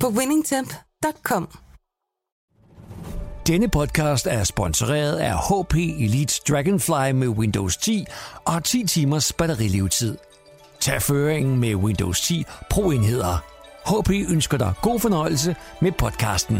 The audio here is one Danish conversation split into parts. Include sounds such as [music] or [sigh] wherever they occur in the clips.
på winningtemp.com. Denne podcast er sponsoreret af HP Elite Dragonfly med Windows 10 og 10 timers batterilevetid. Tag føringen med Windows 10 Pro-enheder. HP ønsker dig god fornøjelse med podcasten.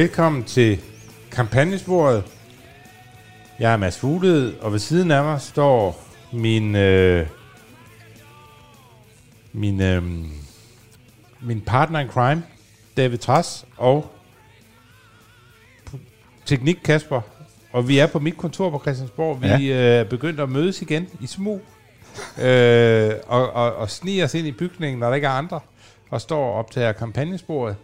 Velkommen til kampagnesporet. Jeg er Mads Fugled, og ved siden af mig står min øh, min øh, min partner in crime, David Tras, og teknik Kasper. Og vi er på mit kontor på Christiansborg. Vi ja. øh, er begyndt at mødes igen i smug. øh, og, og, og snige os ind i bygningen, når der ikke er andre, og står og optager kampagnesporet.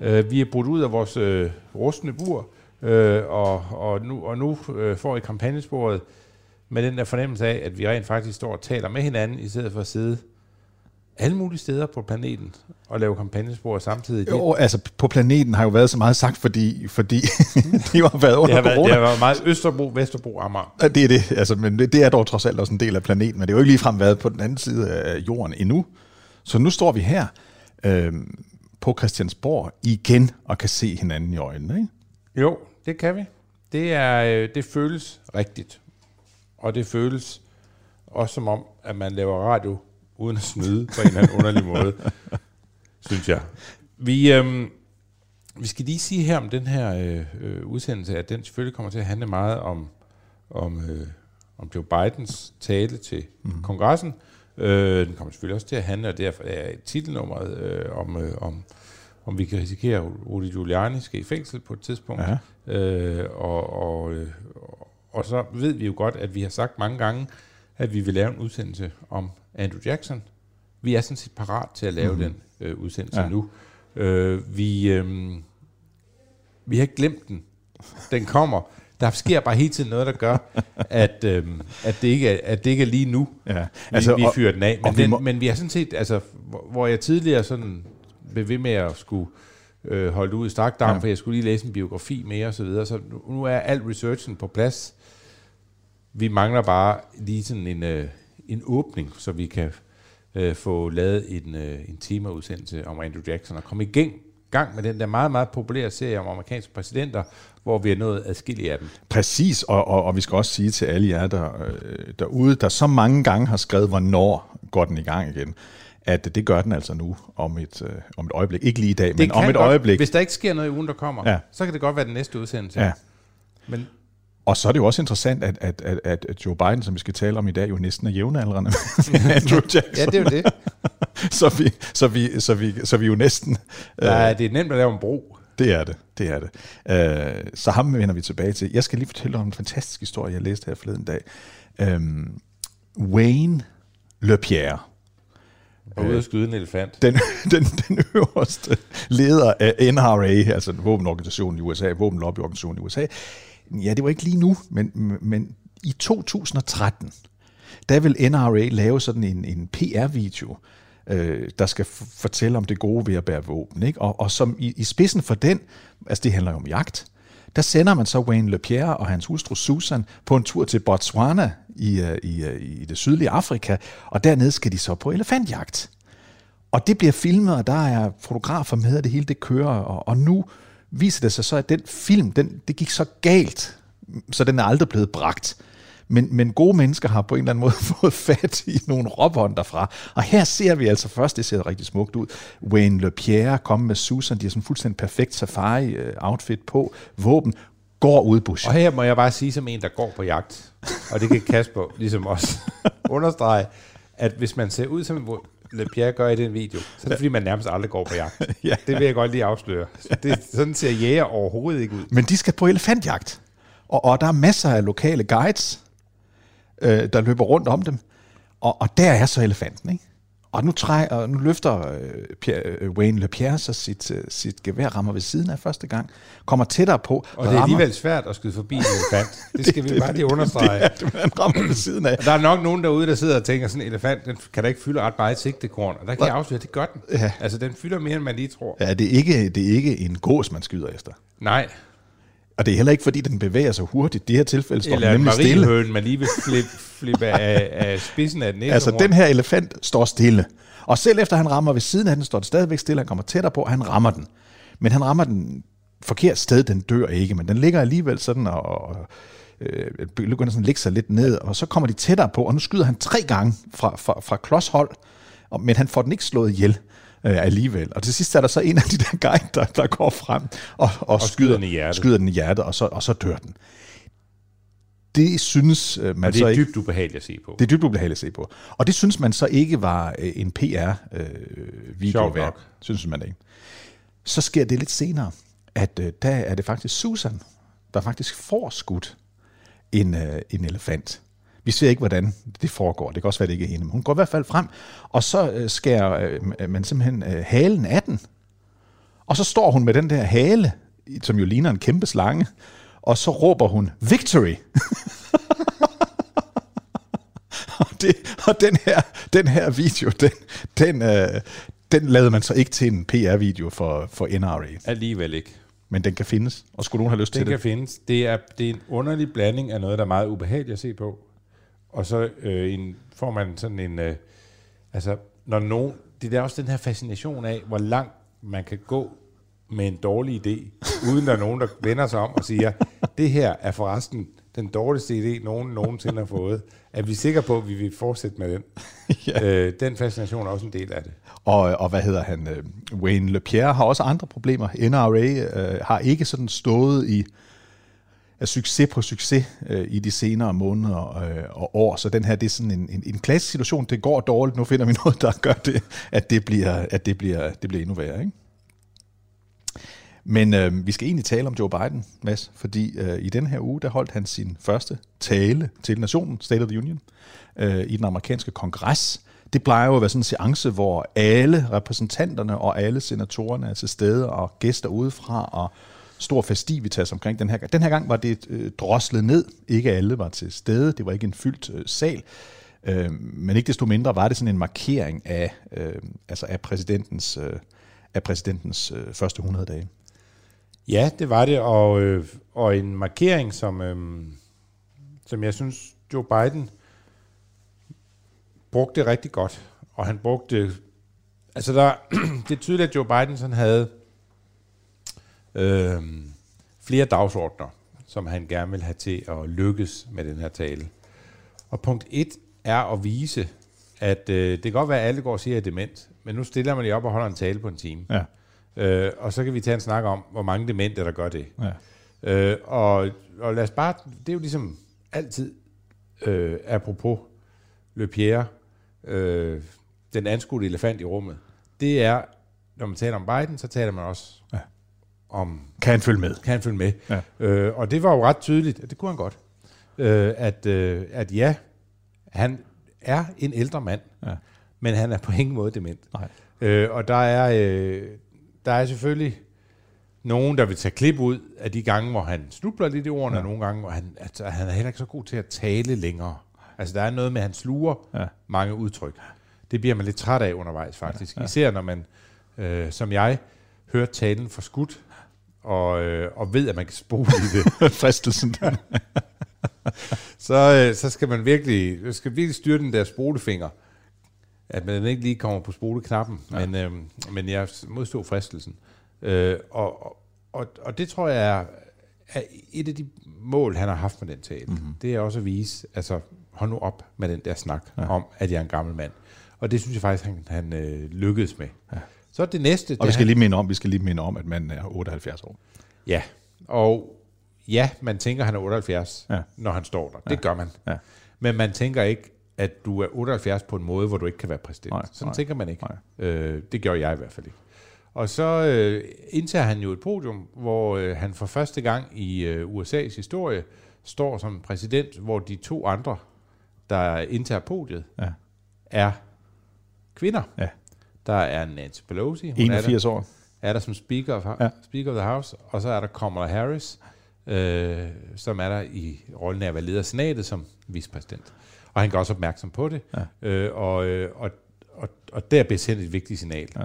Øh, vi er brudt ud af vores øh, rustne bur, øh, og, og nu, og nu øh, får I kampagnesporet med den der fornemmelse af, at vi rent faktisk står og taler med hinanden, i stedet for at sidde alle mulige steder på planeten og lave kampagnespor samtidig. Jo, altså på planeten har jo været så meget sagt, fordi, fordi [laughs] de har været under det har været, corona. det har været meget Østerbro, Vesterbro, Amager. Det er det, altså, men det er dog trods alt også en del af planeten, men det er jo ikke ligefrem været på den anden side af jorden endnu. Så nu står vi her øh, på Christiansborg igen og kan se hinanden i øjnene. Ikke? Jo, det kan vi. Det, er, øh, det føles rigtigt. Og det føles også som om, at man laver radio uden at snyde på en eller anden underlig måde, [laughs] synes jeg. Vi, øhm, vi skal lige sige her om den her øh, øh, udsendelse, at den selvfølgelig kommer til at handle meget om, om, øh, om Joe Bidens tale til mm. kongressen. Øh, den kommer selvfølgelig også til at handle, og derfor er titelnummeret øh, om, øh, om, om vi kan risikere, at Rudy Giuliani skal i fængsel på et tidspunkt. Ja. Øh, og, og, øh, og så ved vi jo godt, at vi har sagt mange gange, at vi vil lave en udsendelse om Andrew Jackson. Vi er sådan set parat til at lave mm. den øh, udsendelse Ja. nu. Øh, vi, øh, vi har ikke glemt den. Den kommer. Der sker bare hele tiden noget, der gør, at, øh, at, det, ikke er, at det ikke er lige nu, Ja. vi, Altså, vi og- fyrer den af. Men, vi den, må- men vi har sådan set, altså, hvor, hvor jeg tidligere sådan blev ved med at skulle øh, holde ud i strakdarm, Ja. ja. for jeg skulle lige læse en biografi mere og så videre. Så nu, nu er al researchen på plads. Vi mangler bare lige sådan en, øh, en åbning, så vi kan øh, få lavet en, øh, en temaudsendelse om Andrew Jackson og komme i gang, gang med den der meget, meget populære serie om amerikanske præsidenter, hvor vi har nået adskillige af dem. Præcis, og, og, og vi skal også sige til alle jer der, øh, derude, der så mange gange har skrevet, hvornår går den i gang igen, at det gør den altså nu om et, øh, om et øjeblik. Ikke lige i dag, men Det om kan et godt, øjeblik. Hvis der ikke sker noget i ugen, der kommer, ja. så kan det godt være den næste udsendelse. Ja. Men Og så er det jo også interessant, at, at, at, at Joe Biden, som vi skal tale om i dag, jo næsten er jævnaldrende med [laughs] Andrew Jackson. Ja, det er jo det. [laughs] så, vi, så, vi, så, vi, så vi jo næsten... Ja, det er nemt at lave en bro. Det er det, det er det. Øh, så ham vender vi tilbage til. Jeg skal lige fortælle om en fantastisk historie, jeg læste her forleden dag. Øh, Wayne LePierre, Og ude at skyde en elefant. den, [laughs] den, den øverste leder af NRA, altså våbenorganisationen i USA, våbenlobbyorganisationen i USA. Ja, det var ikke lige nu, men, men i 2013, der vil NRA lave sådan en, en PR-video, øh, der skal f- fortælle om det gode ved at bære våben. Ikke? Og, og som i, i spidsen for den, altså det handler jo om jagt, der sender man så Wayne LePierre og hans hustru Susan på en tur til Botswana i, øh, i, øh, i det sydlige Afrika, og dernede skal de så på elefantjagt. Og det bliver filmet, og der er fotografer med, og det hele det kører, og, og nu viser det sig så, at den film, den, det gik så galt, så den er aldrig blevet bragt. Men, men gode mennesker har på en eller anden måde [laughs] fået fat i nogle råbånd derfra. Og her ser vi altså først, det ser rigtig smukt ud, Wayne LePierre komme med Susan, de har sådan fuldstændig perfekt safari-outfit øh, på, våben, går ud bush. Og her må jeg bare sige som en, der går på jagt, og det kan Kasper ligesom også [laughs] understrege, at hvis man ser ud som en Pierre gør i den video, så er det fordi, man nærmest aldrig går på jagt. [laughs] Ja. Det vil jeg godt lige afsløre. Det, sådan ser jæger overhovedet ikke ud. Men de skal på elefantjagt. Og, og der er masser af lokale guides, øh, der løber rundt om dem. Og, og der er så elefanten, ikke? Og nu, træ, og nu løfter øh, Pierre, øh, Wayne LePierre så sit, øh, sit gevær, rammer ved siden af første gang, kommer tættere på. Og det er alligevel svært at skyde forbi en elefant. [laughs] Det skal vi bare lige understrege. Det det, han rammer ved siden af. Og der er nok nogen derude, der sidder og tænker, sådan en elefant, den kan da ikke fylde ret meget sigtekorn. Og der kan jeg afsløre, at det gør den. Ja. Altså, den fylder mere, end man lige tror. Ja, det er, ikke, det er ikke en gås, man skyder efter. Nej. Og det er heller ikke, fordi den bevæger sig hurtigt. Det her tilfælde står Eller nemlig stille. mariehøn, man lige vil flippe, flippe af, af spidsen af den næse Altså, den her elefant står stille. Og selv efter han rammer ved siden af den, står den stadigvæk stille. Han kommer tættere på, han rammer den. Men han rammer den forkert sted. Den dør ikke, men den ligger alligevel sådan og, og øh, begynder sådan at lægge sig lidt ned. Og så kommer de tættere på, og nu skyder han tre gange fra, fra, fra klodshold. Men han får den ikke slået ihjel øh, alligevel. Og til sidst er der så en af de der guide, der, der går frem og, og, og skyder skyder, den i hjertet. skyder den i hjertet, og så, og så dør den. Det synes øh, man Og det så er ikke... dybt ubehageligt at se på. Det er dybt ubehageligt at se på. Og det synes man så ikke var øh, en PR-video Sjovt værd. Synes man ikke. Så sker det lidt senere, at øh, der er det faktisk Susan, der faktisk får skudt en, øh, en elefant. Vi ser ikke, hvordan det foregår. Det kan også være, det ikke er hende. Men hun går i hvert fald frem, og så øh, skærer øh, man simpelthen øh, halen af den. Og så står hun med den der hale, som jo ligner en kæmpe slange, og så råber hun, victory! [laughs] og, det, og den, her, den her video, den, den, øh, den lavede man så ikke til en PR-video for, for NRA. Alligevel ikke. Men den kan findes, og skulle nogen have lyst Den til kan det? findes. Det er, det er en underlig blanding af noget, der er meget ubehageligt at se på. Og så øh, en, får man sådan en... Øh, altså, når nogen... Det er også den her fascination af, hvor langt man kan gå med en dårlig idé, uden der er nogen, der vender sig om og siger, det her er forresten den dårligste idé, nogen nogensinde har fået. Er vi sikre på, at vi vil fortsætte med den? [laughs] ja. øh, den fascination er også en del af det. Og, og hvad hedder han? øh, Wayne LePierre har også andre problemer. NRA øh, har ikke sådan stået i af succes på succes øh, i de senere måneder øh, og år. Så den her, det er sådan en, en, en klassisk situation. Det går dårligt. Nu finder vi [laughs] noget, der gør det, at det bliver, at det bliver, det bliver endnu værre. Ikke? Men øh, vi skal egentlig tale om Joe Biden, Mads, fordi øh, i den her uge, der holdt han sin første tale til nationen, State of the Union, øh, i den amerikanske kongres. Det plejer jo at være sådan en seance, hvor alle repræsentanterne og alle senatorerne er til stede, og gæster udefra, og stor festivitas omkring den her gang. Den her gang var det øh, droslet ned. Ikke alle var til stede. Det var ikke en fyldt øh, sal. Øh, men ikke desto mindre var det sådan en markering af, øh, altså af præsidentens, øh, af præsidentens øh, første 100 dage. Ja, det var det, og, øh, og en markering, som, øh, som jeg synes, Joe Biden brugte rigtig godt. Og han brugte... Altså, der, [clears throat] det er tydeligt, at Joe Biden sådan havde øh, flere dagsordner, som han gerne vil have til at lykkes med den her tale. Og punkt 1 er at vise, at øh, det kan godt være, at alle går og siger, at dement, men nu stiller man lige op og holder en tale på en time. Ja. Øh, og så kan vi tage en snak om, hvor mange demente, der gør det. Ja. Øh, og, og lad os bare, det er jo ligesom altid, øh, apropos Le Pierre, øh, den anskudte elefant i rummet, det er, når man taler om Biden, så taler man også. Om Kan han følge med? kan han følge med? Ja. Øh, og det var jo ret tydeligt, at det kunne han godt, øh, at, øh, at ja, han er en ældre mand, Ja. men han er på ingen måde dement. Nej. Øh, og der er, øh, der er selvfølgelig nogen, der vil tage klip ud af de gange, hvor han snubler lidt i ordene, ja. og nogle gange, hvor han, altså, han er heller ikke så god til at tale længere. Altså, der er noget med, at han sluger Ja. mange udtryk. Det bliver man lidt træt af undervejs, faktisk. Ja. Ja. Især når man, øh, som jeg, hører talen for skudt, og, øh, og ved, at man kan spole i det. [laughs] Fristelsen. [laughs] så, øh, så skal man virkelig, skal virkelig styre den der spolefinger, at man ikke lige kommer på spoleknappen, ja. men, øh, men jeg modstod fristelsen. Øh, og, og, og, og det tror jeg er, er et af de mål, han har haft med den tale. Mm-hmm. Det er også at vise, altså hold nu op med den der snak ja. om, at jeg er en gammel mand. Og det synes jeg faktisk, han, han øh, lykkedes med. Ja. Så er det næste... Og vi skal lige minde om, vi skal lige minde om, at man er 78 år. Ja, og ja, man tænker, at han er 78, Ja. ja. når han står der. Det gør man. Ja. Men man tænker ikke, at du er 78 på en måde, hvor du ikke kan være præsident. Nej, Sådan nej, tænker man ikke. nej. Øh, det gjorde jeg i hvert fald ikke. Og så øh, indtager han jo et podium, hvor øh, han for første gang i øh, USA's historie står som præsident, hvor de to andre, der indtager podiet, Ja. er kvinder. Ja. Der er Nancy Pelosi. Hun 81 år. er der, er der som speaker of, Ja. ja. speaker of the House, og så er der Kamala Harris, øh, som er der i rollen af at være leder af senatet som vicepræsident. Og han gør også opmærksom på det, Ja. øh, og, øh, og, og, og der bliver sendt et vigtigt signal. Ja.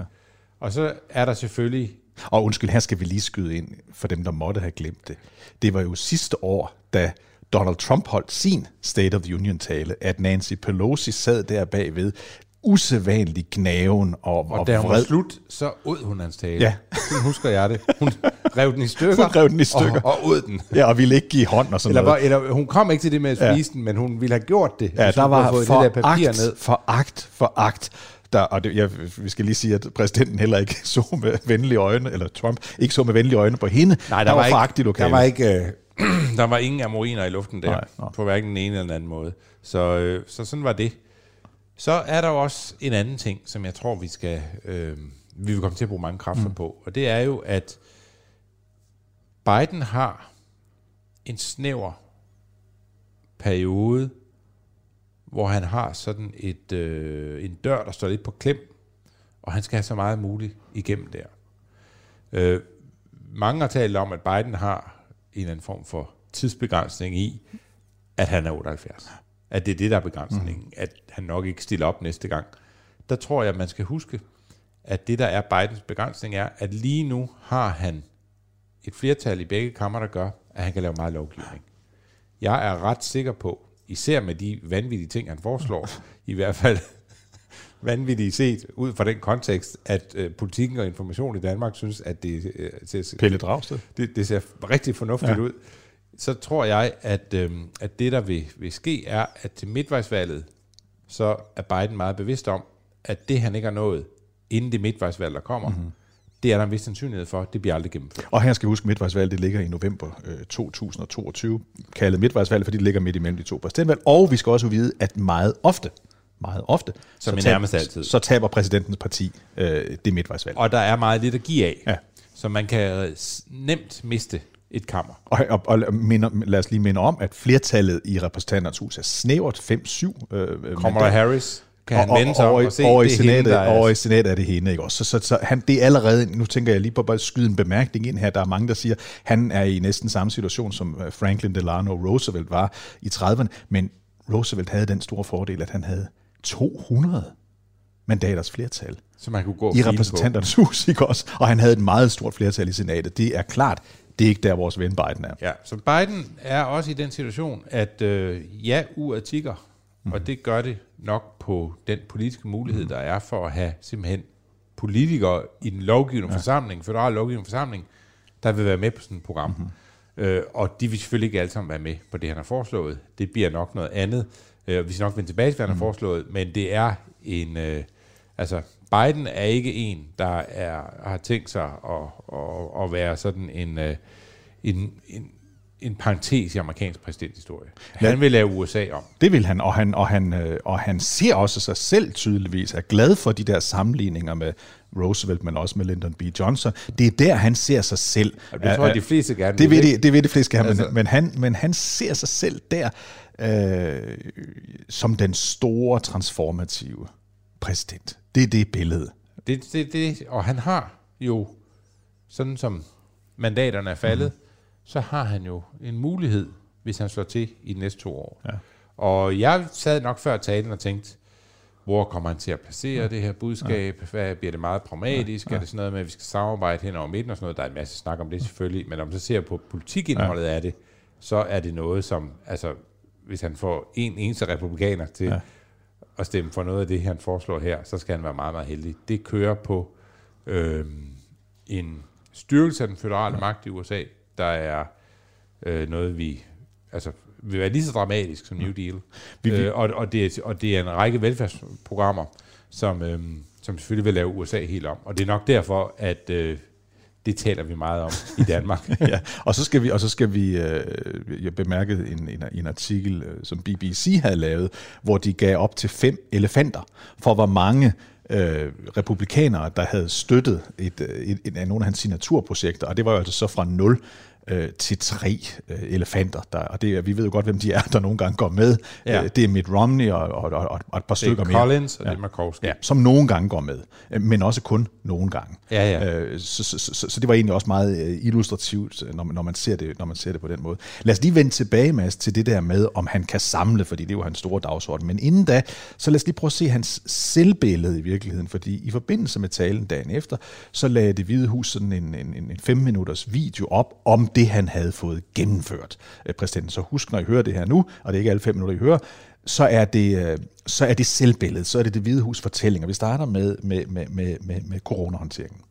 Og så er der selvfølgelig Og undskyld, her skal vi lige skyde ind for dem, der måtte have glemt det. Det var jo sidste år, da Donald Trump holdt sin State of the Union-tale, at Nancy Pelosi sad der bagved, usædvanlig gnaven og, Og, og da hun var vred. slut, så ud hun hans tale. Ja. Sådan husker jeg det. Hun rev den i [laughs] stykker. Hun rev den i stykker. Og, og ud den. Ja, og ville ikke give hånd og sådan Eller, noget. var, eller hun kom ikke til det med at Ja. spise den, men hun ville have gjort det. Ja, der var fået det der foragt, ned. foragt, foragt. Der, og det, ja, vi skal lige sige, at præsidenten heller ikke [laughs] så med venlige øjne, eller Trump ikke så med venlige øjne på hende. Nej, der, var, var, foragt i ikke, der lokalet. var ikke, øh, [clears throat] der var ingen amoriner i luften der, nej, nej. på hverken den ene eller den anden måde. Så, øh, så sådan var det. Så er der også en anden ting, som jeg tror, vi skal, øh, vi vil komme til at bruge mange kræfter mm. på, og det er jo, at Biden har en snæver periode, hvor han har sådan et, øh, en dør, der står lidt på klem, og han skal have så meget muligt igennem der. Øh, mange har talt om, at Biden har en eller anden form for tidsbegrænsning i, at han er 78. At det er det, der er begrænsningen. Mm. At han nok ikke stiller op næste gang. Der tror jeg, at man skal huske, at det, der er Bidens begrænsning, er, at lige nu har han et flertal i begge kammer, der gør, at han kan lave meget lovgivning. Jeg er ret sikker på, især med de vanvittige ting, han foreslår, i hvert fald [laughs] vanvittigt set ud fra den kontekst, at øh, politikken og information i Danmark synes, at det, øh, ser, Pelle Dragsted. det, det ser rigtig fornuftigt Ja. ud, så tror jeg, at, øhm, at det, der vil, vil ske, er, at til midtvejsvalget, så er Biden meget bevidst om, at det, han ikke har nået, inden det midtvejsvalg, der kommer, mm-hmm. det er der en vis sandsynlighed for, det bliver aldrig gennemført. Og her skal jeg huske, at midtvejsvalget det ligger i november øh, 2022, kaldet midtvejsvalget, fordi det ligger midt imellem de to præsidentvalg. Og vi skal også vide, at meget ofte, meget ofte, Som i tab- altid. så taber præsidentens parti øh, det midtvejsvalg. Og der er meget lidt at give af, Ja. så man kan øh, nemt miste et kammer. Og, og, og minder, lad os lige minde om, at flertallet i repræsentanternes hus er snævert 5-7. Øh, Kamala Harris kan han vende sig om og, se, over i hende, senatet, er... over i senatet er det hende, ikke også? Så, så, så han, det er allerede, nu tænker jeg lige på at skyde en bemærkning ind her, der er mange, der siger, han er i næsten samme situation, som øh, Franklin Delano Roosevelt var i 30'erne, men Roosevelt havde den store fordel, at han havde 200 mandaters flertal så man kunne gå i på. repræsentanternes hus, ikke også? Og han havde et meget stort flertal i senatet. Det er klart, det er ikke der, vores ven Biden er. Ja, så Biden er også i den situation, at øh, ja, uret tigger, mm. og det gør det nok på den politiske mulighed, der er for at have simpelthen politikere i den lovgivende ja. forsamling, federal lovgivende forsamling, der vil være med på sådan et program. Mm-hmm. Øh, og de vil selvfølgelig ikke alle sammen være med på det, han har foreslået. Det bliver nok noget andet. Øh, vi skal nok vende tilbage til, hvad han har foreslået, men det er en... Øh, altså, Biden er ikke en, der er, har tænkt sig at, at, at være sådan en... Øh, en, en, en parentes i amerikansk præsidenthistorie. Han vil lave USA om. Det vil han, og han, og han, øh, og han ser også sig selv tydeligvis, er glad for de der sammenligninger med Roosevelt, men også med Lyndon B. Johnson. Det er der, han ser sig selv. Og det tror jeg, de fleste gerne det vil? Det, det vil de fleste gerne, altså. men, men, han, men han ser sig selv der øh, som den store transformative præsident. Det er det billede. Det, det, det, og han har jo, sådan som mandaterne er faldet, mm. så har han jo en mulighed, hvis han slår til i de næste to år. Ja. Og jeg sad nok før talen og tænkte, hvor kommer han til at placere ja. det her budskab? Ja. Hvad bliver det meget pragmatisk? Ja. Ja. Er det sådan noget med, at vi skal samarbejde hen over midten og sådan noget? Der er en masse snak om det selvfølgelig, men om man så ser på politikindholdet ja. af det, så er det noget, som, altså, hvis han får en eneste republikaner til ja. At stemme for noget af det, han foreslår her, så skal han være meget, meget heldig. Det kører på øh, en styrkelse af den føderale magt i USA, der er øh, noget, vi altså, vil være lige så dramatisk som New Deal. Vi- vi- Øh, og, og, det er, og det er en række velfærdsprogrammer, som, øh, som selvfølgelig vil lave USA helt om. Og det er nok derfor, at øh, det taler vi meget om i [laughs] Danmark. ja, og så skal vi, og så skal vi øh, jeg bemærkede en, en, en artikel, øh, som BBC havde lavet, hvor de gav op til fem elefanter, for hvor mange øh, republikanere, der havde støttet et, øh, et, et af nogle af hans signaturprojekter, og det var jo altså så fra 0 øh, til tre øh, elefanter. Der, og det, er- vi ved jo godt, hvem de er, [laughs] der nogle gange går med. Ja. Øh, det er Mitt Romney og, og, og, og et par det stykker er mere. Collins og ja. det er Markowski. Ja, som nogle gange går med, øh, men også kun nogle gange. Ja, ja. Øh, så, så, så, så det var egentlig også meget øh, illustrativt, øh, når man, når, man ser det, når man ser det på den måde. Lad os lige vende tilbage, Mads, til det der med, om han kan samle, fordi det er jo hans store dagsorden. Men inden da, så lad os lige prøve at se hans selvbillede i virkeligheden, fordi i forbindelse med talen dagen efter, så lagde det Hvide Hus sådan en, en, en, en fem minutters video op om det, han havde fået gennemført, øh, præsidenten. Så husk, når I hører det her nu, og det er ikke alle fem minutter, I hører, så er det, øh, så er det selvbilledet, så er det det hvide hus fortælling. Og vi starter med, med, med, med, med, med coronahåndteringen.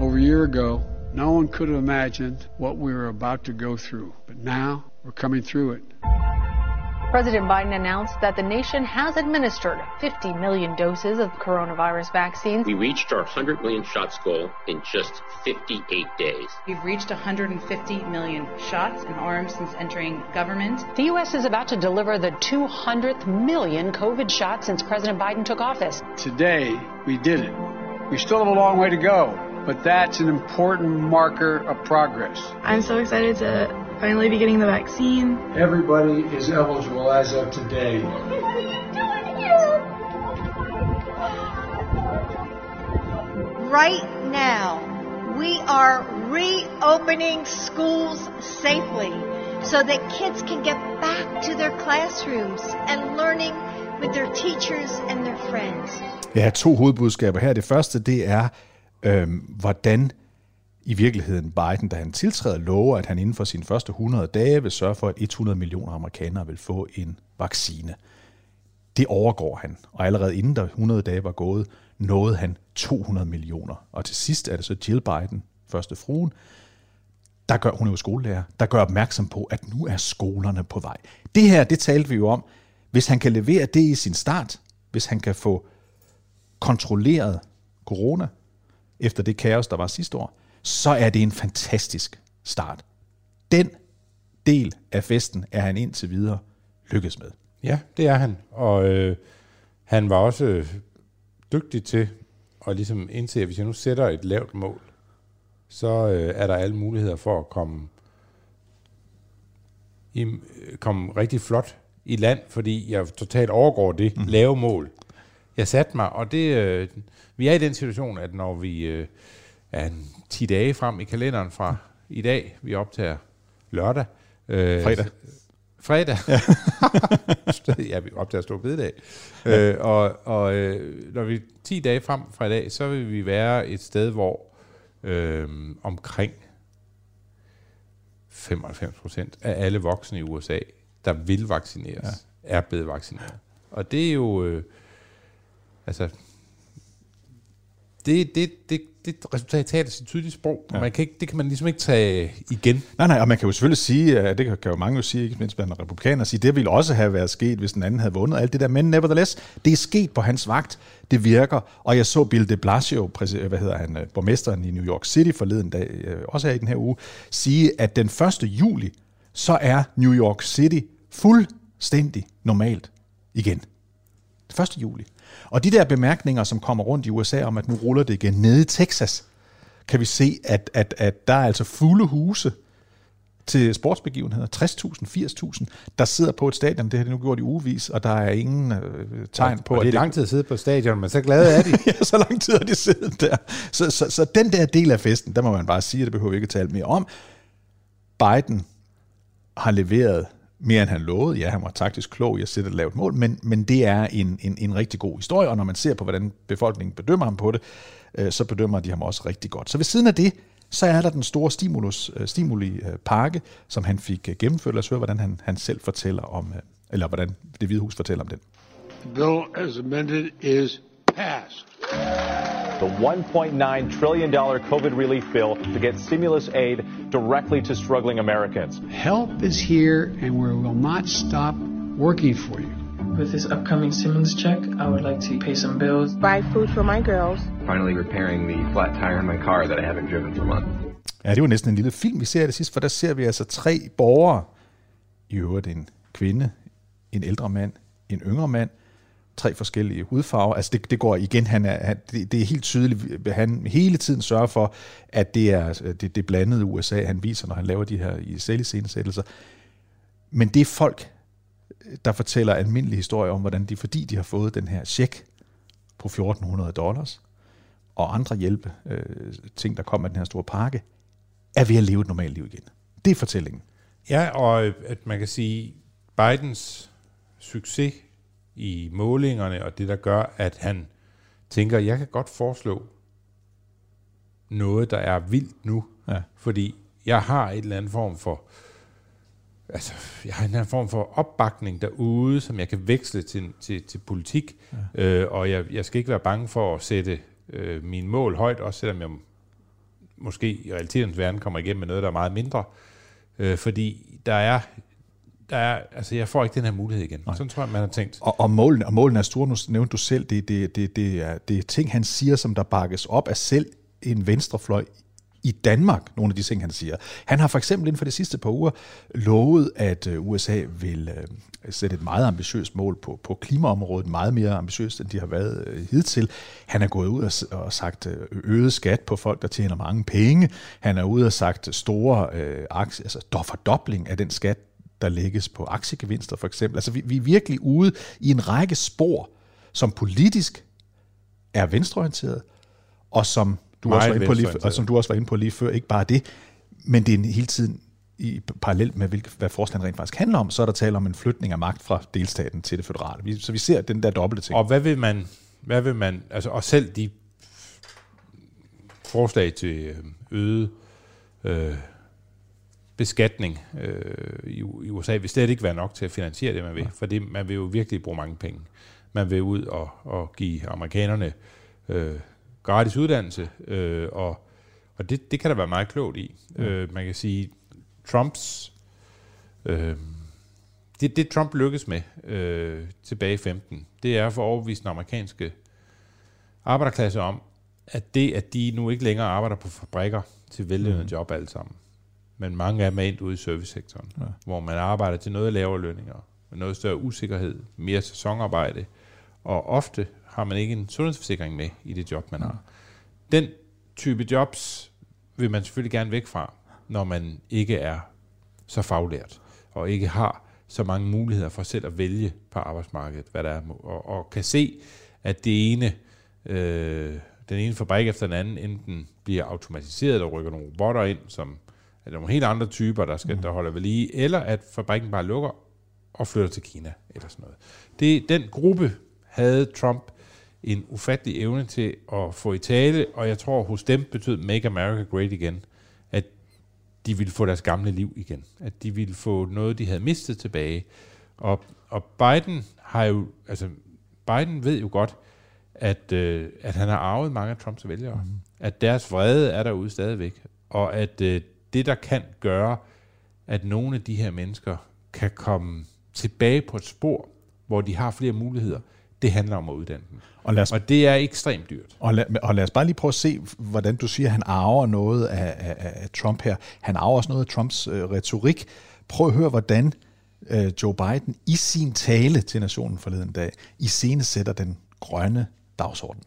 Over a year ago, no one could have imagined what we were about to go through, but now we're coming through it. President Biden announced that the nation has administered 50 million doses of coronavirus vaccines. We reached our 100 million shots goal in just 58 days. We've reached 150 million shots and arms since entering government. The U.S. is about to deliver the 200th million COVID shots since President Biden took office. Today, we did it. We still have a long way to go, but that's an important marker of progress. I'm so excited to finally be getting the vaccine. Everybody is eligible as of today. Right now, we are reopening schools safely so that kids can get back to their classrooms and learning with their teachers and their friends. Jeg har to hovedbudskaber her. Det første, det er, øhm, hvordan i virkeligheden Biden, da han tiltræder, lover, at han inden for sine første 100 dage vil sørge for, at 100 millioner amerikanere vil få en vaccine. Det overgår han, og allerede inden der 100 dage var gået, nåede han 200 millioner. Og til sidst er det så Jill Biden, første fruen, der gør, hun er jo skolelærer, der gør opmærksom på, at nu er skolerne på vej. Det her, det talte vi jo om. Hvis han kan levere det i sin start, hvis han kan få kontrolleret corona, efter det kaos, der var sidste år, så er det en fantastisk start. Den del af festen er han indtil videre lykkes med. Ja, det er han. Og øh, han var også øh, dygtig til at ligesom indse, at hvis jeg nu sætter et lavt mål, så øh, er der alle muligheder for at komme, i, øh, komme rigtig flot i land, fordi jeg totalt overgår det mm. lave mål. Jeg satte mig, og det, øh, vi er i den situation, at når vi øh, en 10 dage frem i kalenderen fra i dag, vi optager lørdag. Øh, Fredag. Fredag. Ja, [laughs] ja vi optager stor bededag. Ja. Øh, og og øh, når vi er 10 dage frem fra i dag, så vil vi være et sted, hvor øh, omkring 95 procent af alle voksne i USA, der vil vaccineres, ja. er blevet vaccineret. Og det er jo... Øh, altså, det, det, det, det resultat taler sit tydelige sprog, ja. og man kan ikke, det kan man ligesom ikke tage igen. Nej, nej, og man kan jo selvfølgelig sige, at det kan jo mange jo sige, ikke mindst blandt republikanere, sige, det ville også have været sket, hvis den anden havde vundet alt det der, men nevertheless, det er sket på hans vagt, det virker, og jeg så Bill de Blasio, hvad hedder han, øh, borgmesteren i New York City forleden dag, øh, også her i den her uge, sige, at den 1. juli, så er New York City fuldstændig normalt igen. 1. juli. Og de der bemærkninger, som kommer rundt i USA om, at nu ruller det igen nede i Texas, kan vi se, at, at, at der er altså fulde huse til sportsbegivenheder. 60.000, 80.000, der sidder på et stadion. Det har de nu gjort i ugevis, og der er ingen øh, tegn på... Og det er lang tid at sidde på stadion, men så glade er de. [laughs] ja, så lang tid har de siddet der. Så, så, så den der del af festen, der må man bare sige, det behøver vi ikke at tale mere om. Biden har leveret mere end han lovede. Ja, han var taktisk klog i at sætte et lavt mål, men, men det er en, en, en rigtig god historie, og når man ser på, hvordan befolkningen bedømmer ham på det, øh, så bedømmer de ham også rigtig godt. Så ved siden af det, så er der den store stimulus, øh, stimuli-pakke, som han fik øh, gennemført. Lad os høre, hvordan han, han selv fortæller om, øh, eller hvordan det hvide hus fortæller om den. The bill as amended is passed. The $1.9 trillion COVID relief bill to get stimulus aid directly to struggling Americans. Help is here, and we will not stop working for you. With this upcoming stimulus check, I would like to pay some bills, buy food for my girls. Finally repairing the flat tire in my car that I haven't driven for months. Ja, det er var næsten en lille film, vi ser det sidst, for der ser vi altså tre borgere. I øvrigt en kvinde, en ældre mand, en yngre mand, tre forskellige hudfarver. Altså det, det går igen, han er, han, det, det er helt tydeligt, han hele tiden sørger for, at det er det, det blandede USA, han viser, når han laver de her i selviscenesættelser. Men det er folk, der fortæller almindelige historier om, hvordan de, fordi de har fået den her check på 1400 dollars, og andre hjælpe øh, ting, der kommer af den her store pakke, er ved at leve et normalt liv igen. Det er fortællingen. Ja, og at man kan sige, Bidens succes i målingerne, og det der gør, at han tænker, jeg kan godt foreslå noget, der er vildt nu, ja. fordi jeg har et eller andet form for altså, jeg har en eller anden form for opbakning derude, som jeg kan veksle til, til, til politik, ja. øh, og jeg, jeg skal ikke være bange for at sætte øh, mine mål højt, også selvom jeg måske i realitetens verden kommer igennem med noget, der er meget mindre, øh, fordi der er der er, altså jeg får ikke den her mulighed igen. Nej. Sådan tror jeg, man har tænkt. Og, og, målene, og målene er store, nu nævnte du selv, det, det, det, det, er, det er ting, han siger, som der bakkes op af selv en venstrefløj i Danmark, nogle af de ting, han siger. Han har for eksempel inden for de sidste par uger lovet, at øh, USA vil øh, sætte et meget ambitiøst mål på, på klimaområdet, meget mere ambitiøst, end de har været øh, hidtil. Han er gået ud og, og sagt øget skat på folk, der tjener mange penge. Han er ude og sagt store øh, aktie, altså fordobling af den skat, der lægges på aktiegevinster for eksempel. Altså vi, vi er virkelig ude i en række spor, som politisk er venstreorienteret, og som du, også var inde på lige, og som du også var inde på lige før, ikke bare det, men det er en hele tiden i parallelt med, hvilke, hvad forslaget rent faktisk handler om, så er der tale om en flytning af magt fra delstaten til det føderale. Så vi ser den der dobbelte ting. Og hvad vil man, hvad vil man altså, og selv de forslag til øh, øget øh, beskatning øh, i, i USA vil slet ikke være nok til at finansiere det, man vil. Ja. Fordi man vil jo virkelig bruge mange penge. Man vil ud og, og give amerikanerne øh, gratis uddannelse, øh, og, og det, det kan der være meget klogt i. Ja. Øh, man kan sige, Trumps... Øh, det, det Trump lykkes med øh, tilbage i 15, det er for at overbevise den amerikanske arbejderklasse om, at det, at de nu ikke længere arbejder på fabrikker til vellønnede mm. job alle sammen, men mange af dem er endt ude i servicesektoren, ja. hvor man arbejder til noget lavere lønninger, med noget større usikkerhed, mere sæsonarbejde, og ofte har man ikke en sundhedsforsikring med i det job, man ja. har. Den type jobs vil man selvfølgelig gerne væk fra, når man ikke er så faglært, og ikke har så mange muligheder for selv at vælge på arbejdsmarkedet, hvad der er, og, og kan se, at det ene, øh, den ene fabrik efter den anden enten bliver automatiseret, og rykker nogle robotter ind, som er nogle helt andre typer, der, skal, mm. der holder ved lige, eller at fabrikken bare lukker og flytter til Kina, eller sådan noget. Det, den gruppe havde Trump en ufattelig evne til at få i tale, og jeg tror hos dem betød Make America Great Again, at de ville få deres gamle liv igen. At de ville få noget, de havde mistet tilbage. Og, og Biden har jo, altså Biden ved jo godt, at, øh, at han har arvet mange af Trumps vælgere. Mm. At deres vrede er derude stadigvæk. Og at øh, det, der kan gøre, at nogle af de her mennesker kan komme tilbage på et spor, hvor de har flere muligheder, det handler om at uddanne dem. Og, lad os, og det er ekstremt dyrt. Og lad, og lad os bare lige prøve at se, hvordan du siger, at han arver noget af, af, af Trump her. Han arver også noget af Trumps øh, retorik. Prøv at høre, hvordan øh, Joe Biden i sin tale til nationen forleden dag i scene sætter den grønne dagsorden.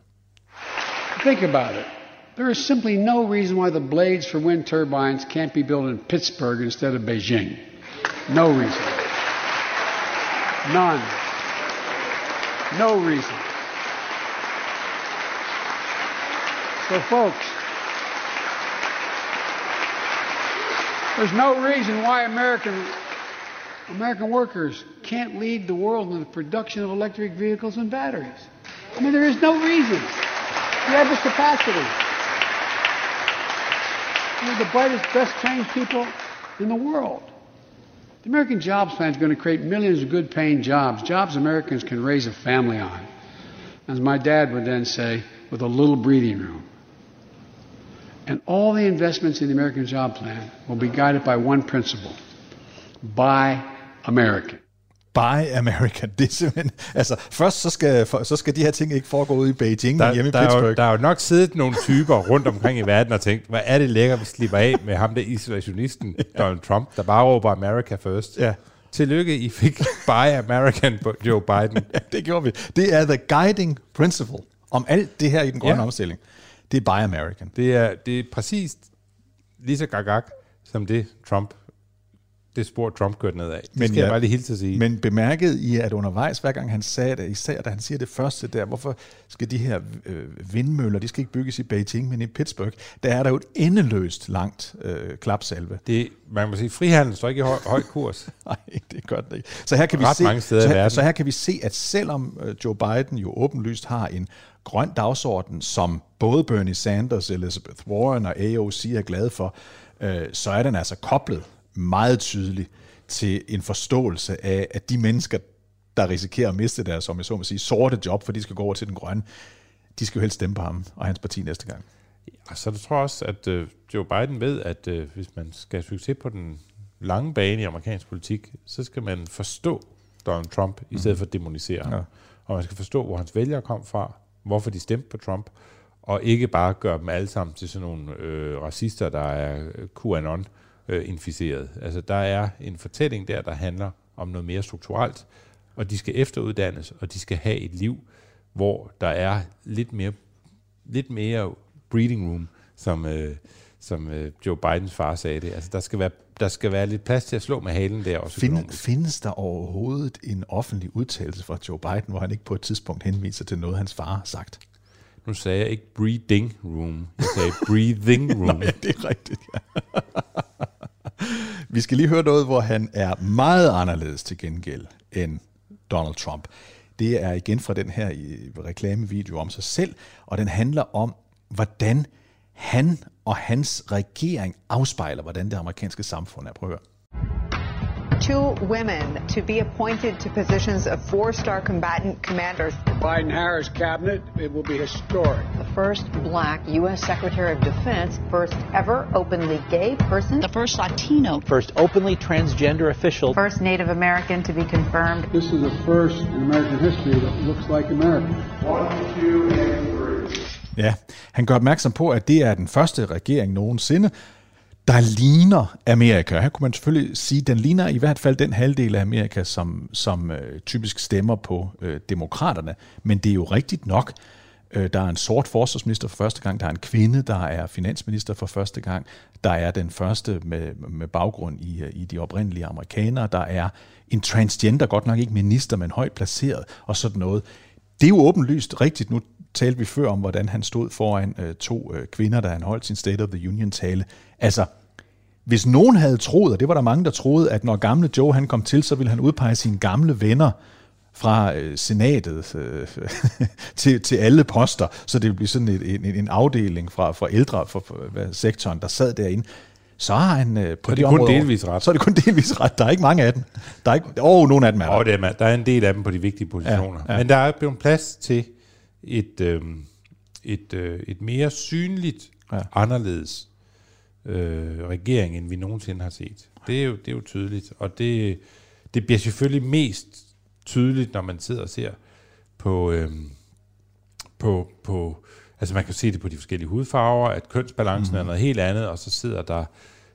Think about it. There is simply no reason why the blades for wind turbines can't be built in Pittsburgh instead of Beijing. No reason. None. No reason. So, folks, there's no reason why American American workers can't lead the world in the production of electric vehicles and batteries. I mean, there is no reason. We have the capacity. We're the brightest, best trained people in the world. The American Jobs Plan is going to create millions of good paying jobs, jobs Americans can raise a family on. As my dad would then say, with a little breathing room. And all the investments in the American Job Plan will be guided by one principle buy American. Buy American. [laughs] Det er simpelthen, altså først så skal, så skal de her ting ikke foregå ude i Beijing, der, men hjemme i der Pittsburgh. Er jo, der er jo nok siddet nogle typer rundt omkring i verden og tænkt, hvad er det lækker, vi slipper af med ham der isolationisten, [laughs] Donald Trump, der bare råber America first. Ja. Tillykke, I fik [laughs] Buy American Joe Biden. ja, det gjorde vi. Det er the guiding principle om alt det her i den grønne Ja. ja. omstilling. Det er Buy American. Det er, det er præcis lige så gagag, som det Trump, det spor Trump kørte nedad. Det skal jeg bare lige hilse at sige. Men bemærkede I, at undervejs, hver gang han sagde det, især da han siger det første der, hvorfor skal de her øh, vindmøller, de skal ikke bygges i Beijing, men i Pittsburgh, der er der jo et endeløst langt øh, klapsalve. Det, man må sige, frihandel står ikke i høj, høj kurs. [laughs] Nej, det gør det ikke. Så her kan vi Ret se, mange steder så, i verden. så her kan vi se, at selvom øh, Joe Biden jo åbenlyst har en grøn dagsorden, som både Bernie Sanders, Elizabeth Warren og AOC er glade for, øh, så er den altså koblet meget tydeligt til en forståelse af, at de mennesker, der risikerer at miste deres, som jeg så må sige, sorte job, for de skal gå over til den grønne, de skal jo helst stemme på ham og hans parti næste gang. Ja, så jeg tror jeg også, at øh, Joe Biden ved, at øh, hvis man skal have succes på den lange bane i amerikansk politik, så skal man forstå Donald Trump, i stedet for at demonisere ham. Ja. Og man skal forstå, hvor hans vælgere kom fra, hvorfor de stemte på Trump, og ikke bare gøre dem alle sammen til sådan nogle øh, racister, der er øh, QAnon øh, inficeret. Altså, der er en fortælling der, der handler om noget mere strukturelt, og de skal efteruddannes, og de skal have et liv, hvor der er lidt mere, lidt mere breathing room, som, øh, som øh, Joe Bidens far sagde det. Altså, der skal, være, der skal være lidt plads til at slå med halen der også. Find, økonomisk. findes der overhovedet en offentlig udtalelse fra Joe Biden, hvor han ikke på et tidspunkt henviser til noget, hans far har sagt? Nu sagde jeg ikke breathing room, jeg sagde breathing [laughs] room. Nå, ja, det er rigtigt, ja. [laughs] Vi skal lige høre noget, hvor han er meget anderledes til gengæld end Donald Trump. Det er igen fra den her i- reklamevideo om sig selv, og den handler om, hvordan han og hans regering afspejler, hvordan det amerikanske samfund er. Prøv at høre. Two women to be appointed to positions of four-star combatant commanders. Biden Harris cabinet, it will be historic. The first black U.S. Secretary of Defense, first ever openly gay person, the first Latino, First openly transgender official. first Native American to be confirmed. This is the first in American history that looks like America. One, two, and three. Ja, han gør opmærksom på, at det er den første regering nogensinde, der ligner Amerika. Her kunne man selvfølgelig sige, at den ligner i hvert fald den halvdel af Amerika, som, som øh, typisk stemmer på øh, demokraterne. Men det er jo rigtigt nok. Øh, der er en sort forsvarsminister for første gang, der er en kvinde, der er finansminister for første gang, der er den første med, med baggrund i, øh, i de oprindelige amerikanere, der er en transgender, godt nok ikke minister, men højt placeret og sådan noget. Det er jo åbenlyst rigtigt. Nu talte vi før om, hvordan han stod foran øh, to øh, kvinder, da han holdt sin State of the Union-tale. Altså, hvis nogen havde troet, og det var der mange, der troede, at når gamle Joe han kom til, så ville han udpege sine gamle venner fra øh, senatet øh, [laughs] til, til alle poster, så det blive sådan et, en, en afdeling fra, fra ældre for, for, hvad, sektoren, der sad derinde, så har han øh, på Så er det det kun delvis ret. Så er det kun [laughs] delvis ret. Der er ikke mange af dem. Der er ikke, oh, nogle af dem er der. Og det er, der er en del af dem på de vigtige positioner. Ja, ja. Men der er blevet plads til et, øh, et, øh, et mere synligt, ja. anderledes øh, regering, end vi nogensinde har set. Det er jo, det er jo tydeligt, og det, det bliver selvfølgelig mest tydeligt, når man sidder og ser på, øh, på, på altså man kan se det på de forskellige hudfarver, at kønsbalancen mm. er noget helt andet, og så sidder der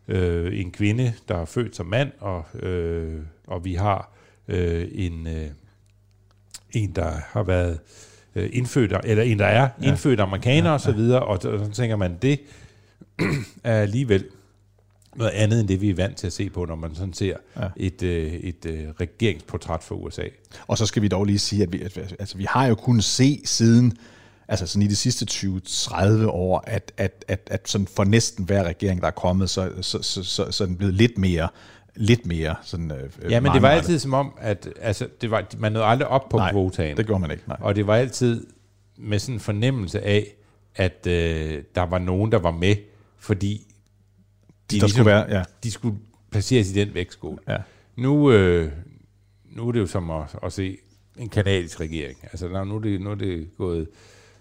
øh, en kvinde, der er født som mand, og, øh, og vi har øh, en, øh, en, der har været øh, indfødt, eller en, der er ja. indfødt amerikaner ja, osv., og, og så tænker man, det [clears throat] alligevel noget andet end det, vi er vant til at se på, når man sådan ser ja. et, øh, et øh, regeringsportræt for USA. Og så skal vi dog lige sige, at vi, altså, vi har jo kunnet se siden altså sådan i de sidste 20-30 år, at, at, at, at sådan for næsten hver regering, der er kommet, så, så, så, så, så er den blevet lidt mere lidt mere sådan øh, Ja, men det var altid som om, at altså, det var, man nåede aldrig op på nej, kvotaen. det gjorde man ikke. Nej. Og det var altid med sådan en fornemmelse af, at øh, der var nogen, der var med, fordi de, der ligesom, skulle være, ja. de skulle placeres i den vægtskål. Ja. Nu, øh, nu er det jo som at, at se en kanadisk regering. Altså, nu er det, nu er det gået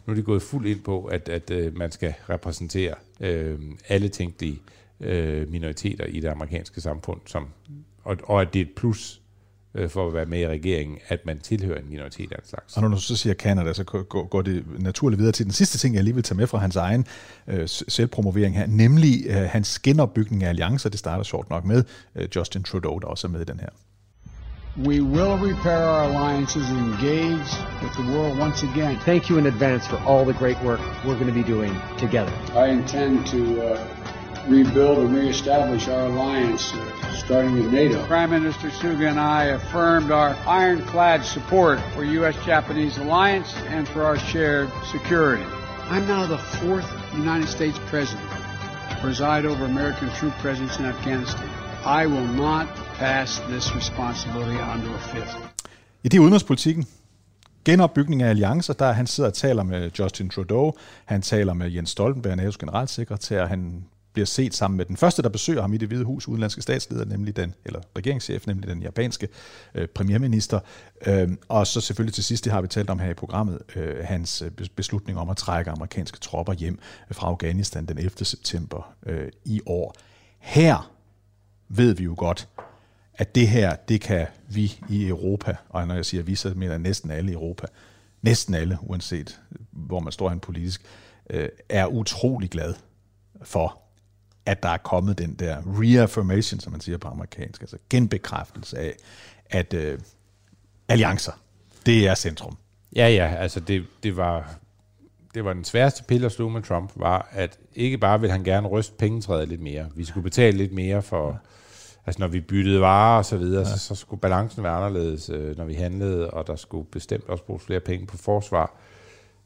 nu er de gået fuld ind på, at, at øh, man skal repræsentere øh, alle tænkelige øh, minoriteter i det amerikanske samfund, som, og, og at det er et plus øh, for at være med i regeringen, at man tilhører en minoritet af en slags. Og når du så siger Canada, så går, går det naturligt videre til den sidste ting, jeg lige vil tage med fra hans egen øh, selvpromovering her, nemlig øh, hans genopbygning af alliancer. Det starter sjovt nok med øh, Justin Trudeau, der også er med i den her. We will repair our alliances and engage with the world once again. Thank you in advance for all the great work we're going to be doing together. I intend to uh, rebuild and reestablish our alliance, uh, starting with NATO. Prime Minister Suga and I affirmed our ironclad support for U.S.-Japanese alliance and for our shared security. I'm now the fourth United States president to preside over American troop presence in Afghanistan. I will not pass this responsibility on to a fifth. I det er udenrigspolitikken. Genopbygning af alliancer, der han sidder og taler med Justin Trudeau, han taler med Jens Stoltenberg, NATO's generalsekretær, han bliver set sammen med den første, der besøger ham i det hvide hus, udenlandske statsleder, nemlig den, eller regeringschef, nemlig den japanske øh, premierminister. Øh, og så selvfølgelig til sidst, det har vi talt om her i programmet, øh, hans øh, beslutning om at trække amerikanske tropper hjem fra Afghanistan den 11. september øh, i år. Her ved vi jo godt, at det her, det kan vi i Europa, og når jeg siger vi, så mener jeg næsten alle i Europa, næsten alle, uanset hvor man står hen politisk, øh, er utrolig glad for, at der er kommet den der reaffirmation, som man siger på amerikansk, altså genbekræftelse af, at øh, alliancer, det er centrum. Ja, ja, altså det, det var det var den sværeste pille at slå med Trump, var, at ikke bare ville han gerne ryste pengetræet lidt mere. Vi skulle betale lidt mere for, ja altså når vi byttede varer og så videre, ja. så, så skulle balancen være anderledes, øh, når vi handlede, og der skulle bestemt også bruges flere penge på forsvar.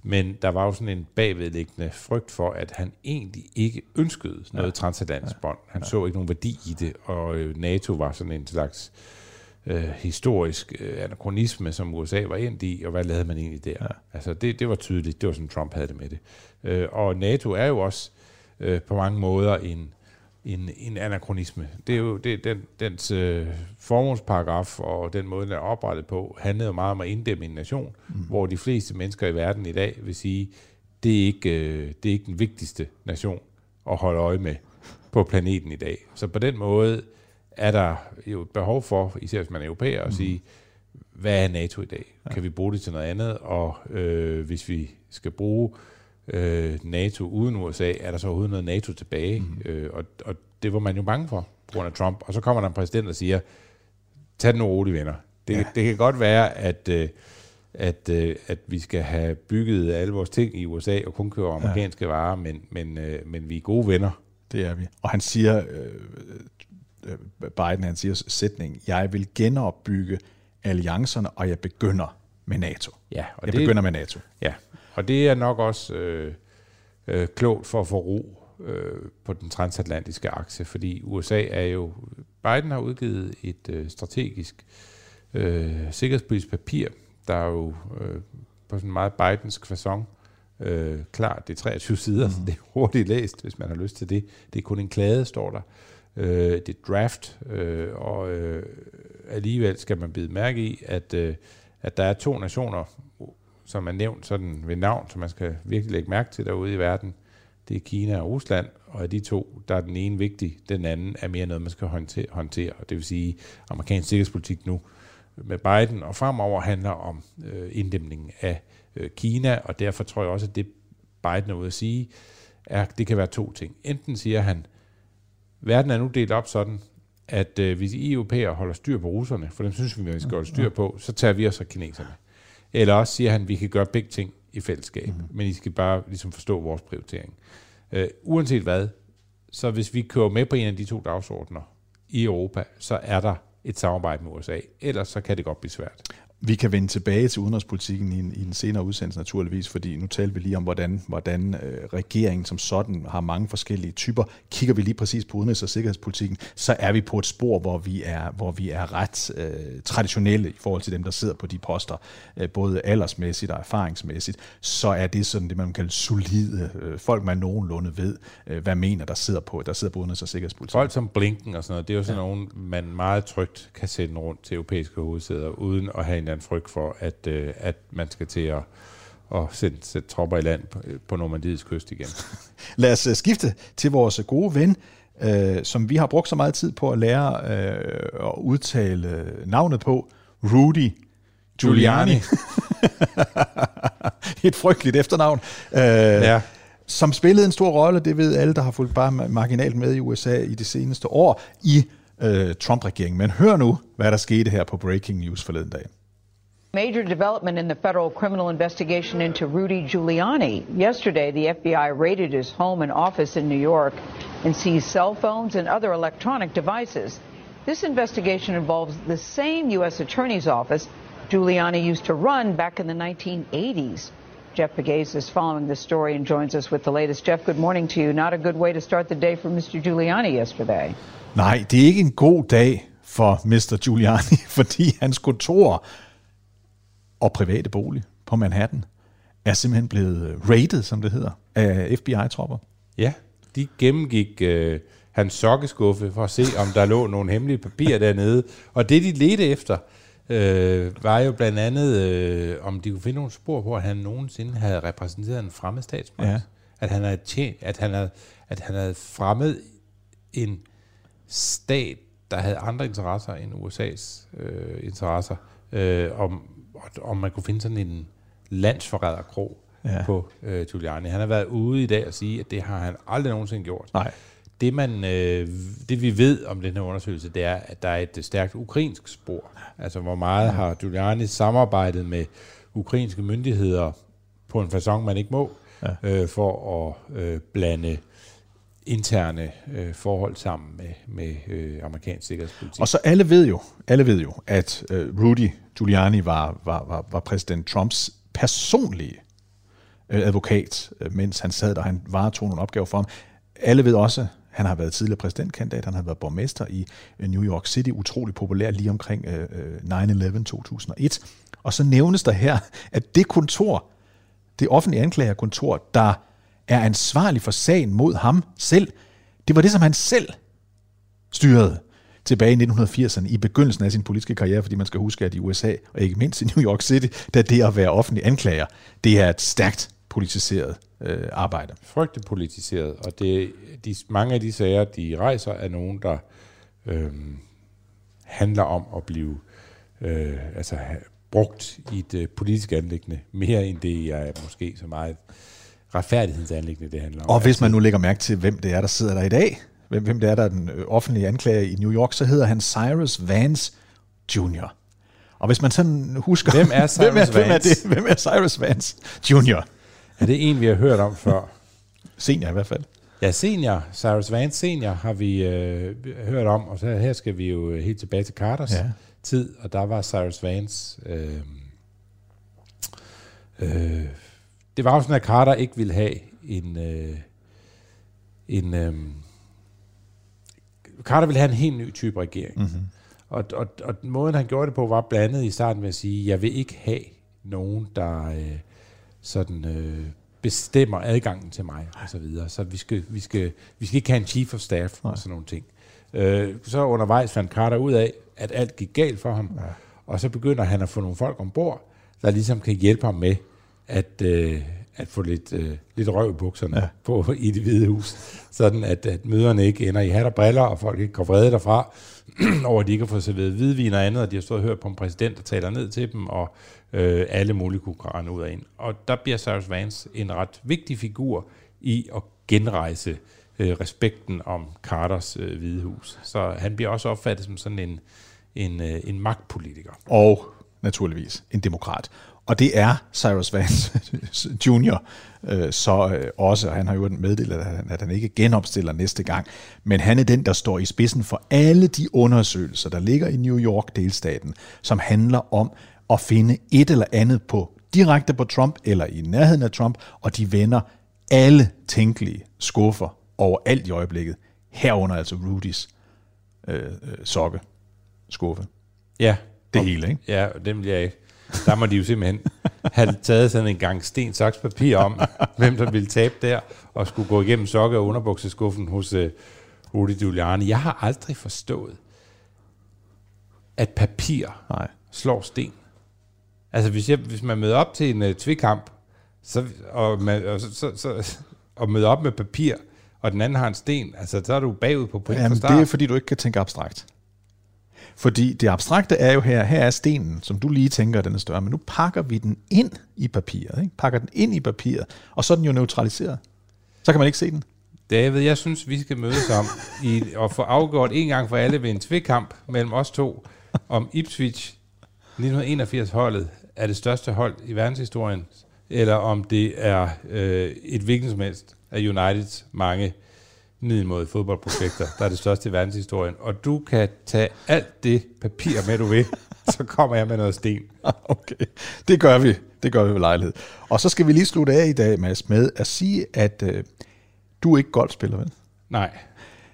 Men der var jo sådan en bagvedliggende frygt for, at han egentlig ikke ønskede noget ja. transatlantisk bånd. Han ja. så ikke nogen værdi i det, og øh, NATO var sådan en slags øh, historisk øh, anachronisme, som USA var ind i, og hvad lavede man egentlig der? Ja. Altså det, det var tydeligt, det var sådan Trump havde det med det. Øh, og NATO er jo også øh, på mange måder en en, en anachronisme. Det er jo det, den, dens øh, formålsparagraf og den måde, den er oprettet på, handlede jo meget om at inddæmme en nation, mm. hvor de fleste mennesker i verden i dag vil sige, det er ikke, øh, det er ikke den vigtigste nation at holde øje med på planeten i dag. Så på den måde er der jo et behov for, især hvis man er europæer, at mm. sige, hvad er NATO i dag? Ja. Kan vi bruge det til noget andet? Og øh, hvis vi skal bruge øh, NATO uden USA, er der så overhovedet noget NATO tilbage? Mm. Øh, og, og det var man jo bange for, på grund af Trump. Og så kommer der en præsident og siger, tag den roligt, venner. Det, ja. det kan godt være, at, øh, at, øh, at vi skal have bygget alle vores ting i USA og kun køre amerikanske ja. varer, men, men, øh, men vi er gode venner. Det er vi. Og han siger, øh, Biden, han siger sætning, jeg vil genopbygge alliancerne, og jeg begynder med NATO. Ja, og jeg det, begynder med NATO. Ja, og det er nok også øh, øh, klogt for at få ro øh, på den transatlantiske akse, fordi USA er jo, Biden har udgivet et øh, strategisk øh, sikkerhedspolitisk papir, der er jo øh, på sådan meget Bidens façon, øh, klart, det er 23 sider, mm. så det er hurtigt læst, hvis man har lyst til det. Det er kun en klade, står der. Øh, det er draft, øh, og øh, alligevel skal man bide mærke i, at, øh, at der er to nationer, som er nævnt sådan ved navn, som man skal virkelig lægge mærke til derude i verden, det er Kina og Rusland, og af de to, der er den ene vigtig, den anden er mere noget, man skal håndtere. håndtere. Det vil sige, amerikansk sikkerhedspolitik nu med Biden og fremover handler om øh, inddæmningen af øh, Kina, og derfor tror jeg også, at det Biden er ude at sige, er, det kan være to ting. Enten siger han, verden er nu delt op sådan, at øh, hvis I europæer holder styr på russerne, for dem synes vi, vi skal holde styr på, så tager vi os af kineserne. Eller også siger han, at vi kan gøre begge ting i fællesskab, mm. men I skal bare ligesom forstå vores prioritering. Øh, uanset hvad, så hvis vi kører med på en af de to dagsordner i Europa, så er der et samarbejde med USA. Ellers så kan det godt blive svært. Vi kan vende tilbage til udenrigspolitikken i en, i en senere udsendelse naturligvis, fordi nu taler vi lige om, hvordan, hvordan øh, regeringen som sådan har mange forskellige typer. Kigger vi lige præcis på udenrigs- og sikkerhedspolitikken, så er vi på et spor, hvor vi er, hvor vi er ret øh, traditionelle i forhold til dem, der sidder på de poster, øh, både aldersmæssigt og erfaringsmæssigt. Så er det sådan det, man kan kalde solide øh, folk, man nogenlunde ved, øh, hvad mener, der sidder på, der sidder på udenrigs- og sikkerhedspolitik. Folk som Blinken og sådan noget, det er jo sådan ja. nogen, man meget trygt kan sende rundt til europæiske hovedsæder, uden at have en eller anden frygt for, at, øh, at man skal til at, at sætte, sætte tropper i land på, på Normandiets kyst igen. [laughs] Lad os uh, skifte til vores gode ven, øh, som vi har brugt så meget tid på at lære øh, at udtale navnet på, Rudy Giuliani. Giuliani. [laughs] Et frygteligt efternavn. Øh, ja. Som spillede en stor rolle, det ved alle, der har fulgt bare marginalt med i USA i de seneste år, i øh, Trump-regeringen. Men hør nu, hvad der skete her på Breaking News forleden dag. Major development in the federal criminal investigation into Rudy Giuliani. Yesterday, the FBI raided his home and office in New York and seized cell phones and other electronic devices. This investigation involves the same U.S. Attorney's Office Giuliani used to run back in the 1980s. Jeff Pegues is following this story and joins us with the latest. Jeff, good morning to you. Not a good way to start the day for Mr. Giuliani yesterday. Nej, det er ikke en god dag for Mr. Giuliani, [laughs] fordi hans kontor og private bolig på Manhattan er simpelthen blevet raided, som det hedder, af FBI-tropper. Ja, de gennemgik øh, hans sokkeskuffe for at se, om der lå nogle hemmelige papirer dernede. Og det, de ledte efter, øh, var jo blandt andet, øh, om de kunne finde nogle spor på, at han nogensinde havde repræsenteret en fremmed statsmagt. Ja. At han havde tjent, at han havde, at han havde fremmed en stat, der havde andre interesser end USA's øh, interesser, øh, om, om man kunne finde sådan en landsforræderkrog ja. på øh, Giuliani. Han har været ude i dag og sige, at det har han aldrig nogensinde gjort. Nej. Det, man, øh, det vi ved om den her undersøgelse, det er, at der er et stærkt ukrainsk spor. Altså, hvor meget ja. har Giuliani samarbejdet med ukrainske myndigheder på en façon, man ikke må, ja. øh, for at øh, blande interne øh, forhold sammen med, med øh, amerikansk sikkerhedspolitik. Og så alle ved jo, alle ved jo, at øh, Rudy Giuliani var, var, var, var præsident Trumps personlige øh, advokat, øh, mens han sad der, han varetog nogle opgaver for ham. Alle ved også, han har været tidligere præsidentkandidat, han har været borgmester i øh, New York City, utrolig populær lige omkring 9-11 2001. Og så nævnes der her, at det kontor, det offentlige anklagerkontor, der er ansvarlig for sagen mod ham selv. Det var det, som han selv styrede tilbage i 1980'erne, i begyndelsen af sin politiske karriere, fordi man skal huske, at i USA, og ikke mindst i New York City, der det at være offentlig anklager, det er et stærkt politiseret øh, arbejde. Frygteligt politiseret, og det, de, mange af de sager, de rejser, er nogen, der øh, handler om at blive øh, altså, brugt i et øh, politisk anlæggende, mere end det er måske så meget retfærdighedsanlæggende, det handler om. Og hvis man nu lægger mærke til, hvem det er, der sidder der i dag, hvem, hvem det er, der er den øh, offentlige anklager i New York, så hedder han Cyrus Vance Jr. Og hvis man sådan husker... Hvem er [laughs] Cyrus hvem er, Vance? Hvem er, det? hvem er Cyrus Vance Jr.? Er det en, vi har hørt om før? Senior i hvert fald. Ja, senior. Cyrus Vance senior har vi øh, hørt om, og så her skal vi jo helt tilbage til Carters ja. tid, og der var Cyrus Vance... Øh, øh, det var jo sådan, at Carter ikke ville have en... Øh, en øh, Carter ville have en helt ny type regering. Mm-hmm. Og, og, og måden, han gjorde det på, var blandet i starten med at sige, jeg vil ikke have nogen, der øh, sådan øh, bestemmer adgangen til mig, og så videre. Så vi skal, vi skal, vi skal ikke have en chief of staff, Nej. og sådan nogle ting. Øh, så undervejs fandt Carter ud af, at alt gik galt for ham, ja. og så begynder han at få nogle folk ombord, der ligesom kan hjælpe ham med at, øh, at få lidt, øh, lidt røv i bukserne ja. på [laughs] i det hvide hus, sådan at, at møderne ikke ender i hat og briller, og folk ikke går vrede derfra, [clears throat] over at de ikke har fået serveret hvidvin og andet, og de har stået og hørt på en præsident, der taler ned til dem, og øh, alle mulige kunne ud af en. Og der bliver Cyrus Vance en ret vigtig figur i at genrejse øh, respekten om Carters øh, hvide hus. Så han bliver også opfattet som sådan en, en, øh, en magtpolitiker. Og naturligvis en demokrat. Og det er Cyrus Vance [laughs] Jr. Øh, så øh, også, han har jo meddelt, at han, at han ikke genopstiller næste gang, men han er den, der står i spidsen for alle de undersøgelser, der ligger i New York-delstaten, som handler om at finde et eller andet på direkte på Trump eller i nærheden af Trump, og de vender alle tænkelige skuffer overalt i øjeblikket, herunder altså Rudys øh, øh, sokke skuffe. Ja. Det hele, ikke? Ja, det vil jeg ikke. Der må de jo simpelthen have taget sådan en gang sten, saks, papir om, hvem der ville tabe der, og skulle gå igennem sokke- og underbukseskuffen hos uh, Rudy Giuliani. Jeg har aldrig forstået, at papir Nej. slår sten. Altså, hvis, jeg, hvis man møder op til en uh, tvikamp, så, og, man, og, så, så, så, og møder op med papir, og den anden har en sten, altså, så er du bagud på point Jamen, fra start. det er fordi, du ikke kan tænke abstrakt. Fordi det abstrakte er jo her, her er stenen, som du lige tænker, den er større, men nu pakker vi den ind i papiret, ikke? pakker den ind i papiret, og så er den jo neutraliseret. Så kan man ikke se den. David, jeg synes, vi skal mødes om i, og få afgjort en gang for alle ved en tvekamp mellem os to, om Ipswich 1981-holdet er det største hold i verdenshistorien, eller om det er øh, et hvilken som helst af Uniteds mange middelmåde fodboldprojekter, der er det største i verdenshistorien. Og du kan tage alt det papir med, du vil, [laughs] så kommer jeg med noget sten. [laughs] Okay, det gør vi. Det gør vi ved lejlighed. Og så skal vi lige slutte af i dag, Mads, med at sige, at øh, du er ikke golfspiller, vel? Nej.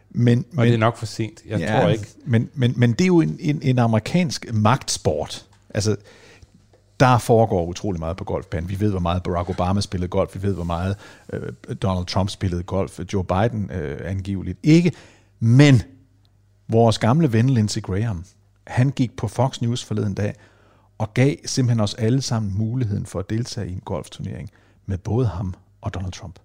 Men, Og men, det er nok for sent. Jeg ja, tror ikke. Men, men, men det er jo en, en, en amerikansk magtsport. Altså, der foregår utrolig meget på golfbanen. Vi ved, hvor meget Barack Obama spillede golf. Vi ved, hvor meget øh, Donald Trump spillede golf. Joe Biden øh, angiveligt ikke. Men vores gamle ven Lindsey Graham, han gik på Fox News forleden dag og gav simpelthen os alle sammen muligheden for at deltage i en golfturnering med både ham og Donald Trump.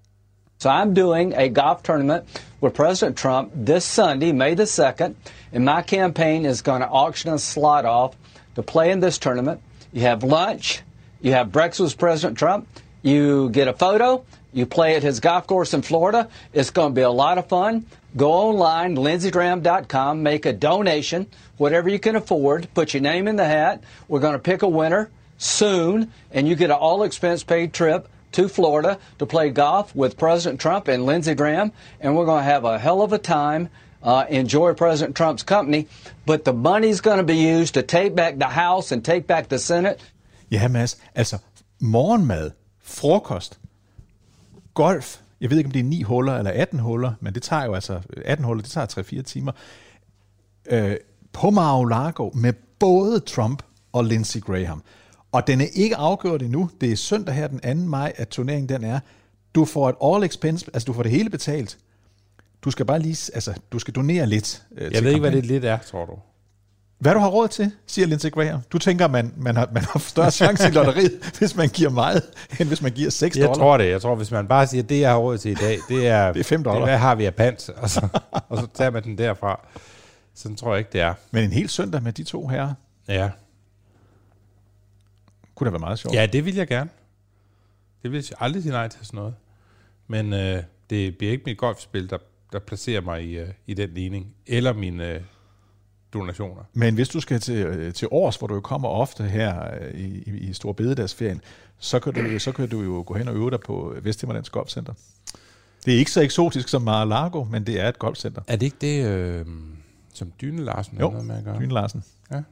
So I'm doing a golf tournament with President Trump this Sunday, May the 2nd, and my campaign is going to auction a slot off to play in this tournament. You have lunch, you have breakfast with President Trump, you get a photo, you play at his golf course in Florida. It's going to be a lot of fun. Go online, lindseygraham.com, make a donation, whatever you can afford, put your name in the hat. We're going to pick a winner soon, and you get an all expense paid trip to Florida to play golf with President Trump and Lindsey Graham, and we're going to have a hell of a time. Uh, enjoy President Trump's company, but the money's going to be used to take back the House and take back the Senate. Ja, Mads, altså morgenmad, frokost, golf, jeg ved ikke, om det er 9 huller eller 18 huller, men det tager jo altså, 18 huller, det tager 3-4 timer, øh, på Mar-a-Lago med både Trump og Lindsey Graham. Og den er ikke afgjort endnu. Det er søndag her den 2. maj, at turneringen den er. Du får et all expense, altså du får det hele betalt. Du skal bare lige, altså du skal donere lidt. Øh, Jeg ved ikke, hvad det lidt er, tror du. Hvad du har råd til, siger Lindsey Graham. Du tænker, man, man, har, man har større chance i lotteriet, [laughs] hvis man giver meget, end hvis man giver 6 Jeg dollar. tror det. Jeg tror, hvis man bare siger, det jeg har råd til i dag, det er, [laughs] Det er fem dollar. Det, hvad har vi af pant? [laughs] Og så, og så tager man den derfra. Sådan tror jeg ikke, det er. Men en hel søndag med de to her, Ja. kunne da være meget sjovt. Ja, det vil jeg gerne. Det vil jeg aldrig sige nej til sådan noget. Men øh, det bliver ikke mit golfspil, der, der placerer mig i, øh, i den ligning. Eller mine øh, donationer. Men hvis du skal til, øh, til års, hvor du jo kommer ofte her i, i, i Stor Bededagsferien, så kan, du, så kan du jo gå hen og øve dig på Vesthimmerlands Golfcenter. Det er ikke så eksotisk som Mar-a-Lago, men det er et golfcenter. Er det ikke det, øh, som Dyne Larsen Jo, noget med at gøre? Dyne Larsen. Ja.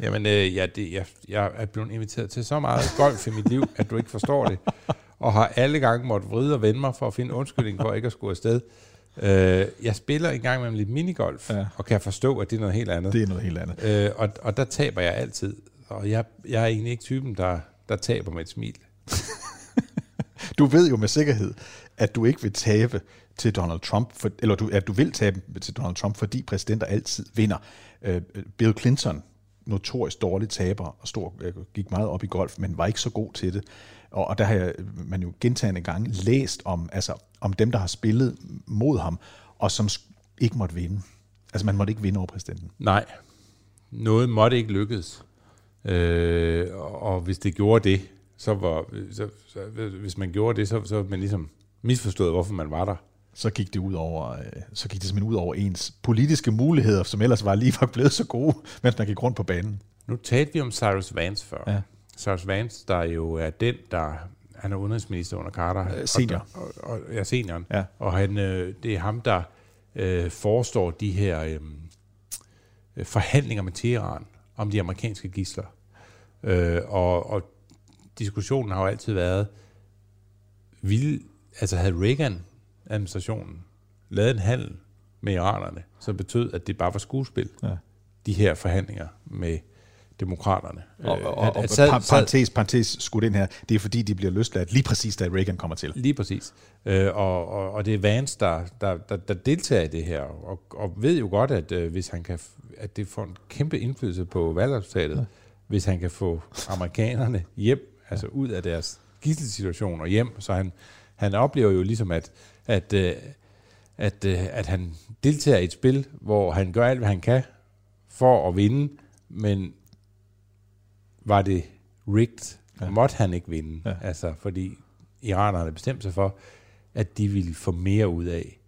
Jamen, øh, ja, det, jeg, jeg er blevet inviteret til så meget golf i mit liv, at du ikke forstår det. Og har alle gange måttet vride og vende mig for at finde undskyldning for ikke at skulle afsted. Øh, jeg spiller en gang med lidt minigolf, ja. og kan forstå, at det er noget helt andet. Det er noget helt andet. Øh, og, og der taber jeg altid. Og jeg, jeg er egentlig ikke typen, der, der taber med et smil. [laughs] Du ved jo med sikkerhed, at du ikke vil tabe til Donald Trump, for, eller du, at du vil tabe til Donald Trump, fordi præsidenter altid vinder. Øh, Bill Clinton notorisk dårlig taber og stor, øh, gik meget op i golf, men var ikke så god til det. Og, og der har jeg, man jo gentagende gange læst om, altså, om dem, der har spillet mod ham, og som ikke måtte vinde. Altså man måtte ikke vinde over præsidenten. Nej, noget måtte ikke lykkes. Øh, og hvis det gjorde det, så var, så, så, hvis man gjorde det, så, så man ligesom misforstået, hvorfor man var der. Så gik det ud over, øh, så gik det simpelthen ud over ens politiske muligheder, som ellers var lige var blevet så gode, mens man gik rundt på banen. Nu talte vi om Cyrus Vance før. Ja. Cyrus Vance, der jo er den, der han er udenrigsminister under Carter. Øh, senior. Og, og, og, ja, senioren. Ja. Og han, øh, det er ham, der øh, forestår de her øh, forhandlinger med Teheran om de amerikanske gisler. Øh, og, og diskussionen har jo altid været, vil, altså havde Reagan-administrationen lavet en handel med iranerne, så betød, at det bare var skuespil, ja. de her forhandlinger med demokraterne. Og, og, og, at, sad, parentes, parentes skudt ind her, det er fordi, de bliver løsladt lige præcis, da Reagan kommer til. Lige præcis. Øh, og, og, og det er Vance, der, der, der, der deltager i det her, og, og ved jo godt, at øh, hvis han kan, at det får en kæmpe indflydelse på valgresultatet, ja. hvis han kan få amerikanerne hjem, altså ud af deres gisselsituation og hjem, så han, han oplever jo ligesom, at, at, øh, at, at, at han deltager i et spil, hvor han gør alt, hvad han kan for at vinde, men var det rigged, ja. måtte han ikke vinde. Ja. Altså, fordi iranerne bestemt sig for, at de ville få mere ud af,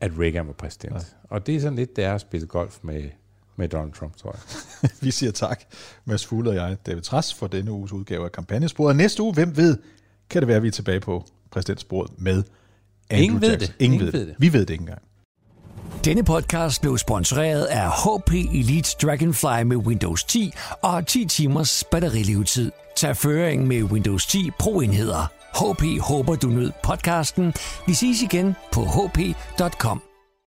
at Reagan var præsident. Ja. Og det er sådan lidt, det er at spille golf med, med Donald Trump, tror jeg. [laughs] Vi siger tak, Mads Fugle og jeg, David Træs, for denne uges udgave af kampagnesporet. Næste uge, hvem ved, kan det være, at vi er tilbage på præsidentsporet med Andrew Ingen ved det. Ingen, Ingen ved det. Vi ved det ikke engang. Denne podcast blev sponsoreret af HP Elite Dragonfly med Windows 10 og 10 timers batterilevetid. Tag føring med Windows 10 Pro-enheder. HP håber, du nød podcasten. Vi ses igen på hp.com.